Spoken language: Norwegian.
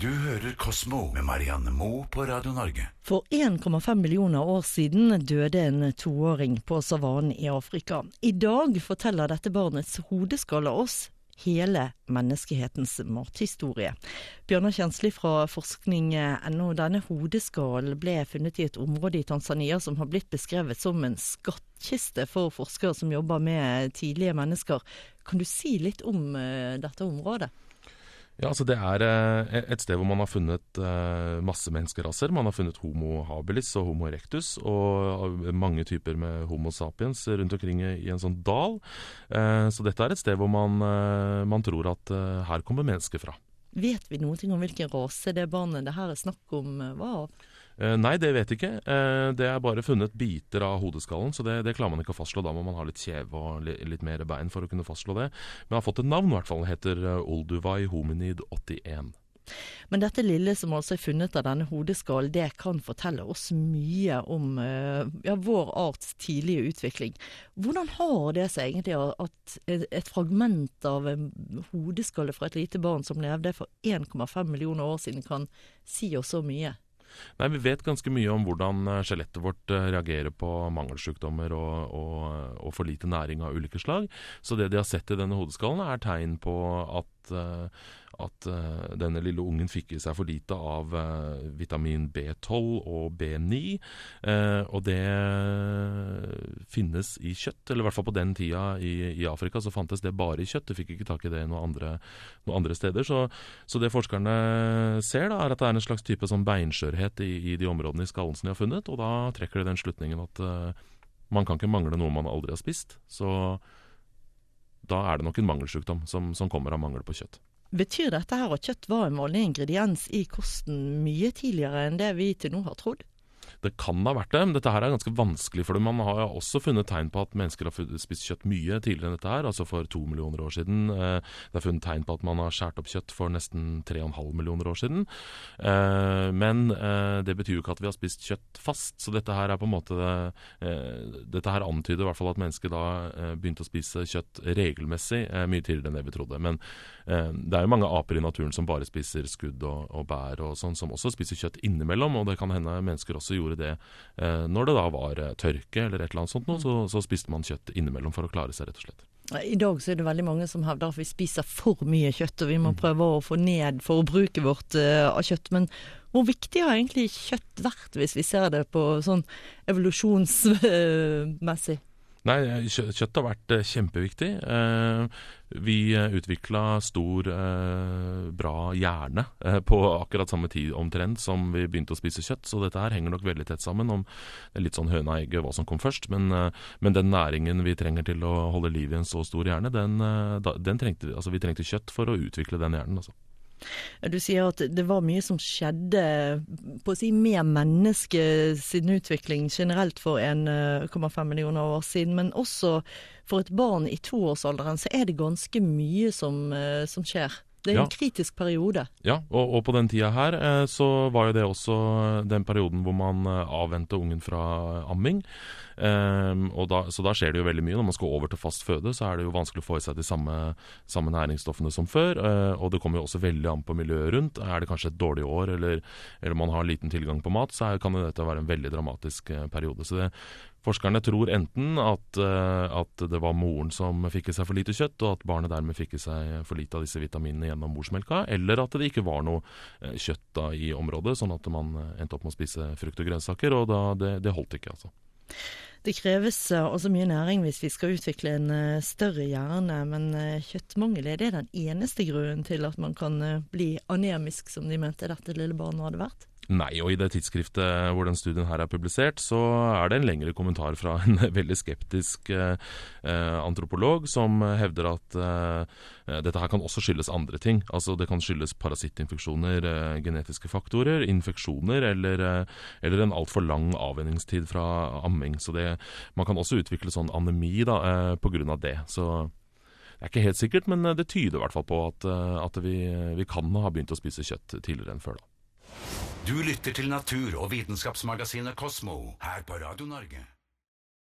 Du hører Kosmo med Marianne Moe på Radio Norge. For 1,5 millioner år siden døde en toåring på savannen i Afrika. I dag forteller dette barnets hodeskalle oss hele menneskehetens mathistorie. Bjørnar Kjensli fra forskning.no. Denne hodeskallen ble funnet i et område i Tanzania som har blitt beskrevet som en skattkiste for forskere som jobber med tidlige mennesker. Kan du si litt om uh, dette området? Ja, altså Det er eh, et sted hvor man har funnet eh, masse menneskeraser. Man har funnet Homo habilis og Homo erectus, og mange typer med Homo sapiens rundt omkring i en sånn dal. Eh, så dette er et sted hvor man, man tror at her kommer mennesker fra. Vet vi noe om hvilken rase det barnet det her er snakk om var av? Eh, nei, det vet jeg ikke. Eh, det er bare funnet biter av hodeskallen, så det, det, klarer man ikke å fastslå. Da må man ha litt kjeve og li, litt mer bein for å kunne fastslå det. Men har fått et navn, i hvert fall. Den Heter eh, Olduvai hominid 81. Men dette lille som altså er funnet av denne hodeskallen, det kan fortelle oss mye om ja, vår arts tidlige utvikling. Hvordan har det seg egentlig at et fragment av en hodeskalle fra et lite barn som levde for 1,5 millioner år siden, kan si oss så mye? Nei, Vi vet ganske mye om hvordan eh, skjelettet vårt eh, reagerer på mangelsykdommer og, og, og, for lite næring av ulike slag. Så det de har sett i denne hodeskallen, er tegn på at, eh, at uh, denne lille ungen fikk i seg for lite av uh, vitamin B12 og B9. Uh, og det finnes i kjøtt, eller i hvert fall på den tida i, i, Afrika så fantes det bare i kjøtt. Du fikk ikke tak i det noen andre, noen andre steder. Så, så, det forskerne ser, da, er at det er en slags type sånn beinskjørhet i, i, de områdene i skallen som de har funnet, og da trekker de den slutningen at man kan ikke mangle noe man aldri har spist. Så da er det nok en mangelsjukdom som, som kommer av mangel på kjøtt. Betyr dette her at kjøtt var en vanlig ingrediens i kosten mye tidligere enn det vi til nå har trodd? Det kan ha vært det, men dette her er ganske vanskelig. For man har også funnet tegn på at mennesker har spist kjøtt mye tidligere enn dette her, altså for to millioner år siden. Eh, det er funnet tegn på at man har skåret opp kjøtt for nesten tre og en halv millioner år siden. Eh, men eh, det betyr jo ikke at vi har spist kjøtt fast. Så dette her er på en måte Dette her antyder i hvert fall at mennesker da begynte å spise kjøtt regelmessig mye tidligere enn det vi trodde. Men det er jo mange aper i naturen som bare spiser skudd og, og bær og sånn, som også spiser kjøtt innimellom. Og det kan hende mennesker også gjorde gjorde det eh, når det da var eh, tørke eller et eller annet sånt noe, så, så spiste man kjøtt innimellom for å klare seg, rett og slett. I dag så er det veldig mange som hevder at vi spiser for mye kjøtt, og vi må mm. prøve å få ned forbruket vårt uh, av kjøtt. Men hvor viktig har egentlig kjøtt vært, hvis vi ser det på sånn evolusjonsmessig? Nei, kjøtt har vært eh, kjempeviktig. Eh, vi eh, utvikla stor, bra hjerne på akkurat samme tid omtrent som vi begynte å spise kjøtt, så dette her henger nok veldig tett sammen. om Litt sånn høna egget hva som kom først, men, men, den næringen vi trenger til å holde liv i en så stor hjerne, den, den trengte, altså vi trengte kjøtt for å utvikle den hjernen. altså. Du sier at det var mye som skjedde på å si med mennesket sin utvikling generelt for 1,5 eh, millioner år siden, men også for et barn i toårsalderen så er det ganske mye som, eh, som skjer. Det er en ja. kritisk periode. Ja, og, og, på den tida her eh, så var jo det også den perioden hvor man eh, avvente ungen fra amming. Eh, da, så da skjer det jo veldig mye. Når man skal over til fast føde, så er det jo vanskelig å få i seg de samme, samme næringsstoffene som før. Uh, og det kommer jo også veldig an på miljøet rundt. Er det kanskje et dårlig år, eller, eller man har liten tilgang på mat, så er, kan dette være en veldig dramatisk uh, periode. Så det Forskerne tror enten at, eh, at, det var moren som fikk i seg for lite kjøtt, og at barnet dermed fikk i seg for lite av disse vitaminene gjennom morsmelka, eller at det ikke var noe kjøtt da i området, sånn at man endte opp med å spise frukt og grønnsaker, og da, det, det holdt ikke, altså. Det kreves også mye næring hvis vi skal utvikle en større hjerne, men kjøttmangel er det den eneste grunnen til at man kan bli anemisk, som de mente dette lille barnet hadde vært? Nei, og i det tidsskriftet hvor den studien her er publisert, så er det en lengre kommentar fra en veldig skeptisk eh, eh, antropolog som hevder at eh, dette her kan også skyldes andre ting. Altså det kan skyldes parasittinfeksjoner, eh, genetiske faktorer, infeksjoner eller, eh, eller en altfor lang avvenningstid fra amming. Så det, man kan også utvikle sånn anemi da, eh, av det. Så det er ikke helt sikkert, men det tyder i hvert fall på at, at vi, vi, kan ha begynt å spise kjøtt tidligere enn før. da. Du lytter til natur- og vitenskapsmagasinet Kosmo her på Radio Norge.